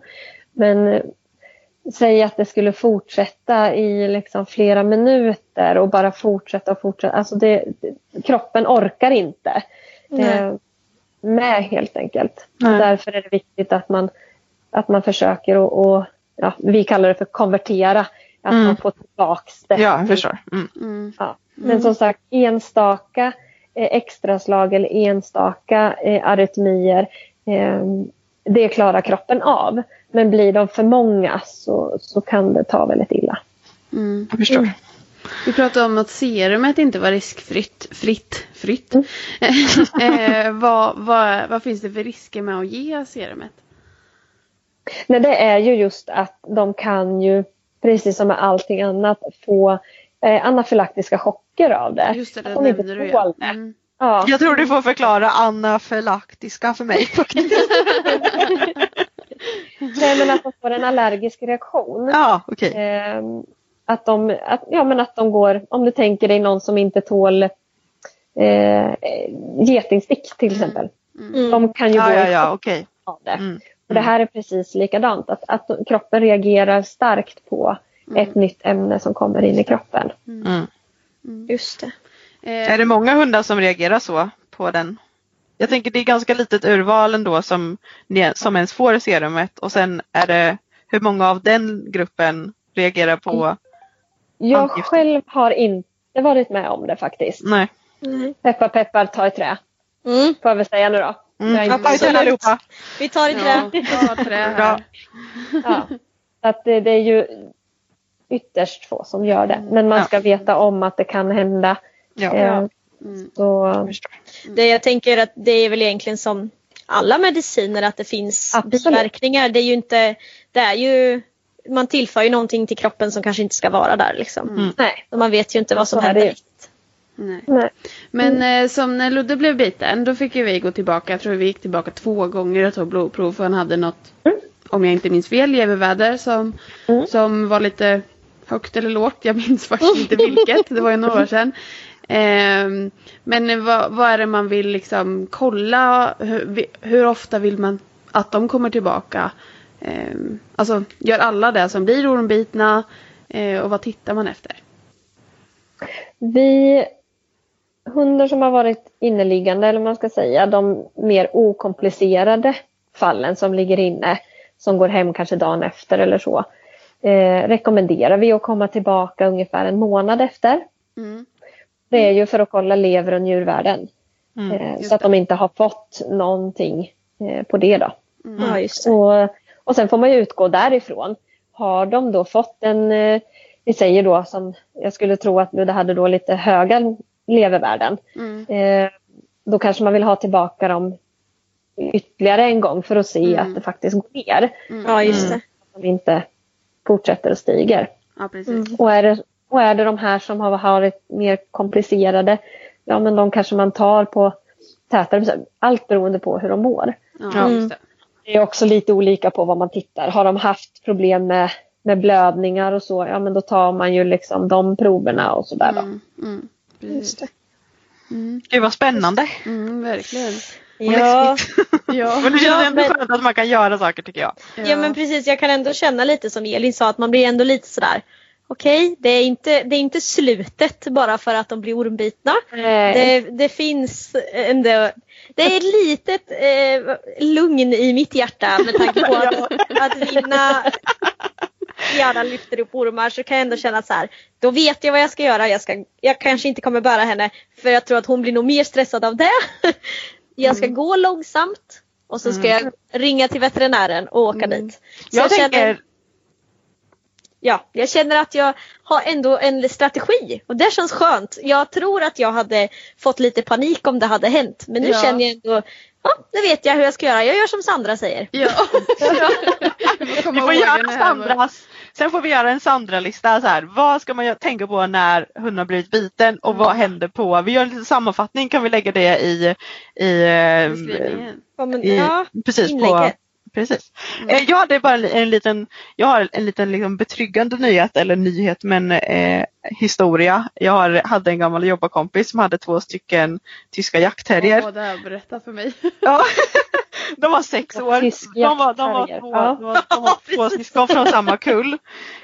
Men eh, säg att det skulle fortsätta i liksom flera minuter och bara fortsätta och fortsätta. Alltså det, kroppen orkar inte eh, med helt enkelt. Nej. Därför är det viktigt att man, att man försöker och, och ja, vi kallar det för konvertera. Att Mm. man får tillbaks det. Ja, jag förstår. Mm. Ja. Men som sagt, enstaka extraslag eller enstaka eh, arytmier, eh, det klarar kroppen av. Men blir de för många så, så kan det ta väldigt illa. Mm. Jag förstår. Vi pratade om att serumet inte var riskfritt. Fritt, fritt. Mm. eh, vad, vad, vad finns det för risker med att ge serumet? Nej, det är ju just att de kan ju, precis som med allting annat, få eh, anafylaktiska chocker av det. Just det, det de nämnde du ja. Mm. Ja. Jag tror du får förklara anafylaktiska för mig. Nej, men att de får en allergisk reaktion. ja, okej. Eh, att, de, att, ja, men att de går, om du tänker dig någon som inte tål eh, getingstick till exempel. De kan ju Ja, gå ja, ja, okej. av det. Mm. Och det här är precis likadant, att, att kroppen reagerar starkt på ett nytt ämne som kommer in i kroppen. Mm. Just det. Eh, Är det många hundar som reagerar så på den? Jag tänker det är ganska litet urval ändå som, som ens får serumet och sen är det hur många av den gruppen reagerar på Jag Antgifter. själv har inte varit med om det faktiskt. Nej. Peppar peppar, ta i trä. Mm. Får jag väl säga nu då. Mm. Jag är inte- Hoppa ut allihopa. Vi tar i ja, trä. ja, trä här. Ja. Så Att det, det är ju ytterst få som gör det. Men man Ja. ska veta om att det kan hända. Ja. Eh, Så, Jag förstår. Det jag tänker att det är väl egentligen som alla mediciner att det finns Absolut. biverkningar. Det är ju inte, det är ju, man tillför ju någonting till kroppen som kanske inte ska vara där liksom. Mm. nej. Och man vet ju inte vad som Så händer. Nej. nej. Men eh, som när Ludde blev biten, då fick ju vi gå tillbaka. Jag tror vi gick tillbaka två gånger och tog blodprov för han hade något, om jag inte minns fel, leverväder som, Mm. som var lite högt eller lågt. Jag minns faktiskt inte vilket. Det var ju några år sedan. Eh, men vad, vad är det man vill liksom kolla? Hur, hur ofta vill man att de kommer tillbaka? Eh, alltså, gör alla det som blir ormbitna? Eh, och vad tittar man efter? Vi hundar som har varit inneliggande, eller vad man ska säga, de mer okomplicerade fallen som ligger inne, som går hem kanske dagen efter eller så, eh, rekommenderar vi att komma tillbaka ungefär en månad efter. Mm. Det är ju för att kolla lever och njurvärden. Mm. eh, så att de inte har fått någonting eh, på det då. Ja, just det. Och, och sen får man ju utgå därifrån. Har de då fått en, eh, vi säger då som jag skulle tro att Ludde hade då lite höga levervärden. Mm. Eh, då kanske man vill ha tillbaka dem ytterligare en gång för att se Mm. att det faktiskt går ner. Ja, just det. Att de inte fortsätter och stiger. Ja, precis. Och är, det, och är det de här som har varit mer komplicerade, ja men de kanske man tar på tätare, allt beroende på hur de mår. Ja, just det. Det är också lite olika på vad man tittar. Har de haft problem med, med blödningar och så, ja men då tar man ju liksom de proverna och sådär då. Mm, mm, precis. Mm, Gud vad spännande. mm, verkligen. Ja, Ja. Men det känns Ja, ändå men- skönt att man kan göra saker tycker jag. ja men precis, jag kan ändå känna lite som Elin sa att man blir ändå lite sådär Okej, det, är inte, det är inte slutet bara för att de blir ormbitna. Det, det finns ändå det är ett litet eh, lugn i mitt hjärta med tanke på att, att vinna gärna lyfter upp ormar så kan jag ändå känna så här. Då vet jag vad jag ska göra. Jag, ska, jag kanske inte kommer bära henne för jag tror att hon blir nog mer stressad av det. Jag ska gå långsamt och så ska jag ringa till veterinären och åka dit. Så Jag känner- tänker, Ja, jag känner att jag har ändå en strategi och det känns skönt. Jag tror att jag hade fått lite panik om det hade hänt. Men nu Ja. känner jag ändå, ja nu vet jag hur jag ska göra. Jag gör som Sandra säger. Ja. Vi får komma vi får göra med- Sandras, sen får vi göra en Sandra-lista så här. Vad ska man tänka på när hunden har blivit biten och vad händer på? Vi gör en liten sammanfattning kan vi lägga det i, i, eh, beskrivningen. Ja, i ja, precis på inlägget. Precis. Eh, Jag hade bara en, en liten, jag har en liten liksom betryggande nyhet, eller nyhet men eh, historia. Jag har, hade en gammal jobbarkompis som hade två stycken tyska jaktterrier. Åh, det här berätta för mig. Ja. De var sex år. De var, de var två, Ja. de var, de var två syskon från samma kull.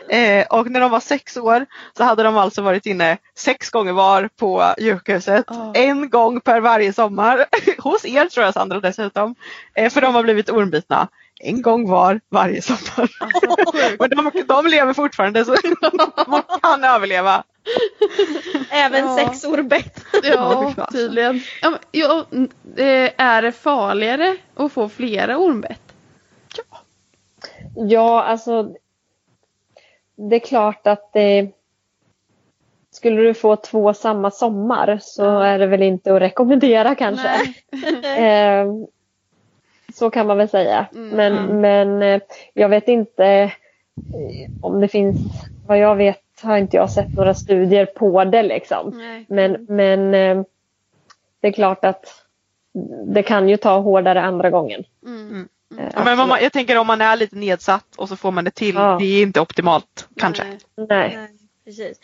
Eh, och när de var sex år så hade de alltså varit inne sex gånger var på djurhuset. Ja. En gång per varje sommar. Hos er tror jag Sandra dessutom. Eh, för de har blivit ormbitna. En gång var varje sommar. Alltså. Men de, de lever fortfarande så man kan överleva. Även Ja. sex orbett. Ja, tydligen. Ja, ja, eh, är det farligare att få flera ormbett? Ja, alltså. Det är klart att det. Skulle du få två samma sommar så Ja. är det väl inte att rekommendera kanske. Eh, så kan man väl säga. Mm. Men, men eh, jag vet inte eh, om det finns, vad jag vet har inte jag sett några studier på det liksom. Nej. Men, men eh, det är klart att det kan ju ta hårdare andra gången. Mm. Eh, Ja, men man, jag tänker om man är lite nedsatt och så får man det till. Ja. Det är inte optimalt kanske. Nej. Nej. Nej, precis.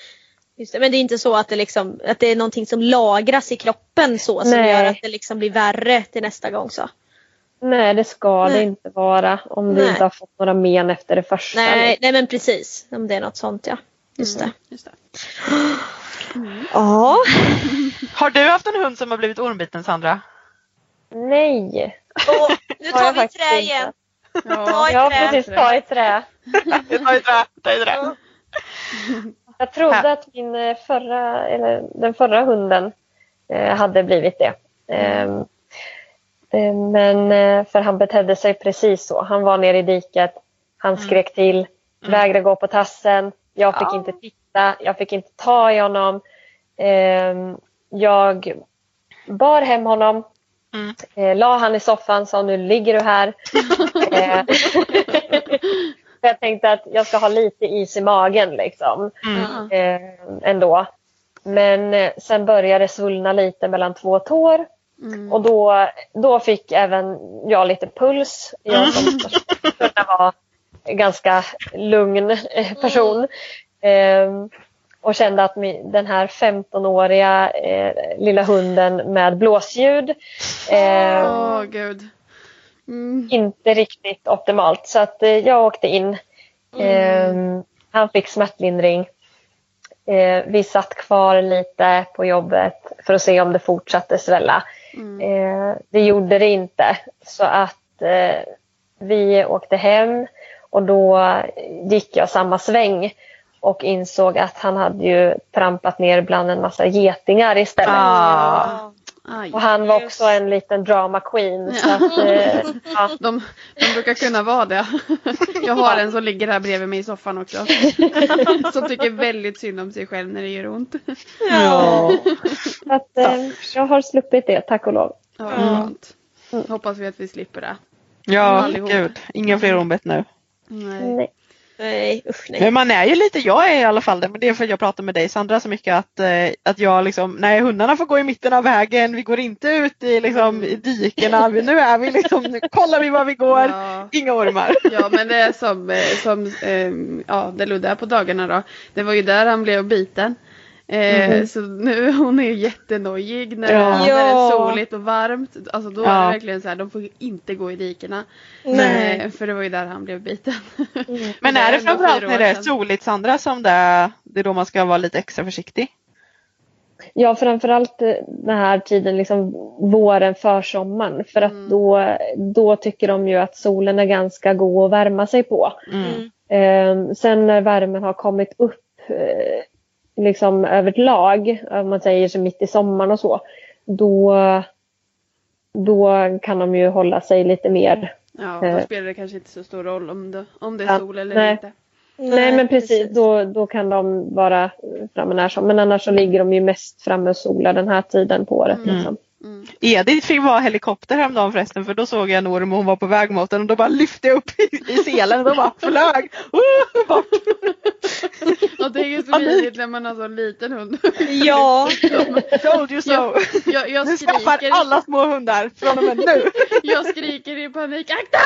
Just det. Men det är inte så att det, liksom, att det är någonting som lagras i kroppen så som Nej. gör att det liksom blir värre till nästa gång. så. Nej, det ska det Nej. inte vara om du inte har fått några men efter det första. Nej, nej men precis. Om det är något sånt ja. Just det. Mm, Just det. Ja. Har du haft en hund som har blivit ormbiten Sandra? Nej. Och nu tar vi faktiskt trä inte. igen. Ja. Ta i Ja, trä. precis. Ta i trä. Ta i trä, ta i trä. Jag trodde att min eh, förra, eller den förra hunden eh, hade blivit det. Ehm, eh, Men eh, för han betedde sig precis så. Han var nere i diket. Han skrek till. Vägrade gå på tassen. Jag fick Ja. inte titta. Jag fick inte ta i honom. Ehm, Jag bar hem honom. Mm. Eh, la han i soffan sa nu ligger du här. Eh, för jag tänkte att jag ska ha lite is i magen liksom. Mm. Eh, ändå. Men eh, sen började det svullna lite mellan två tår. Mm. Och då, då fick även jag lite puls. Jag som kunde vara ganska lugn eh, person. Eh, och kände att den här 15-åriga eh, lilla hunden med blåsljud gud. Mm. inte riktigt optimalt. Så att eh, jag åkte in. Eh, han fick smärtlindring. Vi satt kvar lite på jobbet för att se om det fortsatte svälla. Mm. Det gjorde det inte. Så att vi åkte hem och då gick jag samma sväng och insåg att han hade ju trampat ner bland en massa getingar istället. Ah. Och han var också en liten drama queen. Så att, eh, ja. de, de brukar kunna vara det. Jag har en som ligger här bredvid mig i soffan också. Som tycker väldigt synd om sig själv när det gör ont. Ja. Så att, eh, jag har sluppit det, tack och lov. Ja, skönt. Hoppas vi att vi slipper det. Ja, Allihop. gud. Inga fler ombett nu. Nej. Nej. Nej usch nej. Men man är ju lite, jag är i alla fall det, men det är för att jag pratar med dig Sandra så mycket att, eh, att jag liksom, nej hundarna får gå i mitten av vägen, vi går inte ut i, liksom, i dikena, vi, nu är vi liksom, nu kollar vi var vi går, Ja. inga ormar. Ja men det är som, eh, som eh, ja, det Ludde är på dagarna då. Det var ju där han blev biten. Eh, Så nu hon är ju jättenojig när, Ja. när det är soligt och varmt. Alltså då är Ja. det verkligen så här, de får inte gå i dikena. Nej. Eh, för det var ju där han blev biten. Men Det är det framförallt när det är soligt Sandra som det är, det är då man ska vara lite extra försiktig? Ja, framförallt den här tiden, liksom våren, försommaren. För att Mm. då, då tycker de ju att solen är ganska god att värma sig på. Mm. Eh, sen när värmen har kommit upp eh, liksom överlag, om man säger så mitt i sommaren och så, då, då kan de ju hålla sig lite mer. Ja, då Eh. spelar det kanske inte så stor roll om det, om det är Ja, sol eller nej. inte. Nej, men precis, Då, då kan de vara framme när som. Men annars så ligger de ju mest framme och solar den här tiden på året. Mm. Liksom. Mm. Edith fick vara helikopter häromdagen förresten för då såg jag en orm och hon var på väg mot den och då bara lyfte jag upp i, i selen och då bara flög uh, bort. Och det är ju så mysigt när man har så liten hund. Ja. Told you so. Jag, jag, jag Nu skaffar alla små hundar från och med nu. Jag skriker i panik, akta!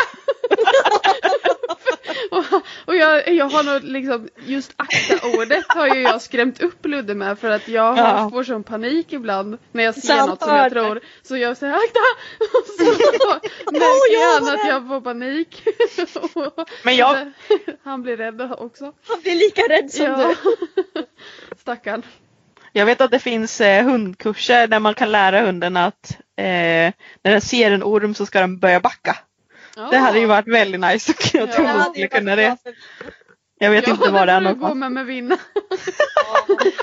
och och jag, jag har nog liksom, just akta-ordet har ju jag skrämt upp Ludde med för att jag Ja. får sån panik ibland när jag ser Sant, något som jag hörde. Tror. Så jag säger akta! Och så märker han att jag får panik. Men jag- Han blir rädd också. Han blir lika rädd som Ja. du. Stackarn. Jag vet att det finns eh, hundkurser där man kan lära hunden att eh, när den ser en orm så ska den börja backa. Det hade ju varit väldigt nice jag Ja. tror Det hon skulle kunna det. Jag vet inte var det är Ja, det får någonstans. gå med med vinna.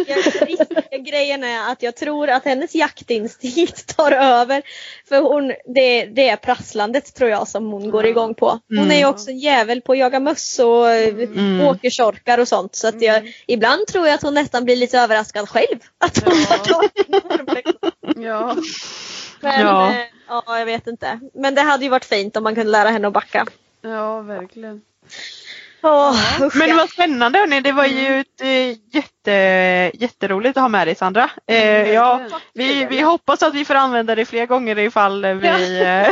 Jag, grejen är att jag tror att hennes jaktinstinkt tar över. För hon, det, det är prasslandet tror jag som hon går igång på. Hon Mm. är ju också en jävel på att jaga möss och mm. åkersorkar och sånt. Så att jag, Mm. ibland tror jag att hon nästan blir lite överraskad själv. Att hon Ja. har tagit. Ja. Men Ja. ja. ja, jag vet inte. Men det hade ju varit fint om man kunde lära henne att backa. ja, verkligen. Åh, usch, Men ja. vad spännande hörni, det var ju ett, eh, jätte, jätteroligt att ha med dig Sandra. Eh, ja, vi, vi hoppas att vi får använda det fler gånger ifall vi eh,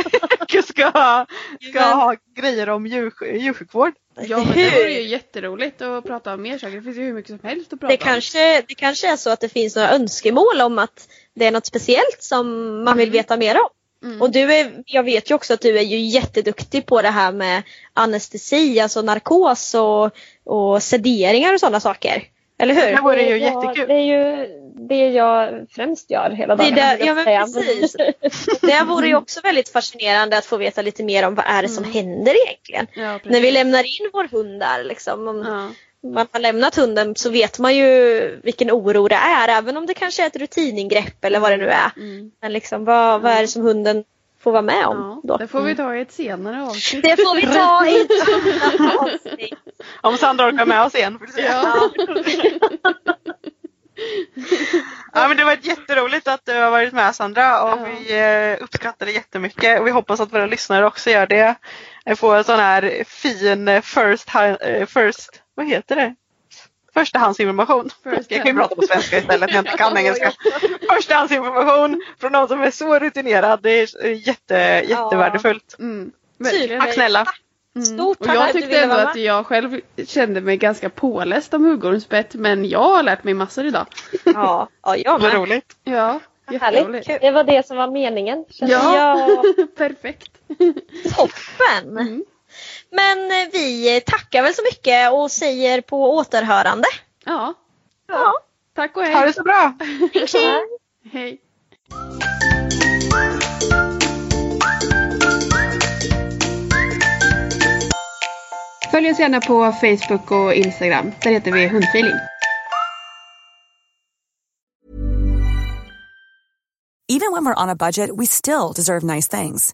ska, ska ha grejer om djur, djursjukvård. Ja men det vore ju jätteroligt att prata om mer saker. Det finns ju hur mycket som helst att prata Det kanske, det kanske är så att det finns några önskemål om att det är något speciellt som man vill veta mer om. Mm. Och du är, jag vet ju också att du är ju jätteduktig på det här med anestesi, alltså narkos och, och sederingar och sådana saker. Eller hur? Det vore ju Ja, jättekul. Det är ju det jag främst gör hela Det dagen. där- jag ja, men precis. Det vore ju också väldigt fascinerande att få veta lite mer om vad är det som händer egentligen. Ja. När vi lämnar in vår hund där liksom. Om Ja. Man har lämnat hunden så vet man ju vilken oro det är. Även om det kanske är ett rutiningrepp eller vad det nu är. Mm. Men liksom vad, vad är det som hunden får vara med om Ja, då? det får vi ta i ett senare avsnitt. Det får vi ta i ett annat avsnitt. Om Sandra orkar med oss igen. Ja. Ja, men det var jätteroligt att du har varit med Sandra och Ja. vi eh, uppskattar det jättemycket och vi hoppas att våra lyssnare också gör det. Får en sån här fin eh, first, eh, first vad heter det? Förstahandsinformation. First jag kan ju hand. prata på svenska istället när jag inte kan engelska. Förstahandsinformation från någon som är så rutinerad. Det är eh, jätte, jättevärdefullt. Mm. Tack snälla. Mm. Stort Och jag tyckte ändå att jag själv kände mig ganska påläst om huggormsbett men jag har lärt mig massor idag. Ja, ja jag Vad med. roligt. Ja. Härligt. Det var det som var meningen. Ja, jag. perfekt. Toppen! Mm. Men eh, vi tackar väl så mycket och säger på återhörande. Ja, Ja. tack och Ha hej. det så bra. Tjing, tjing. Hej. Följ oss gärna på Facebook och Instagram. Där heter vi Hundfeeling. Even when we're on a budget, we still deserve nice things.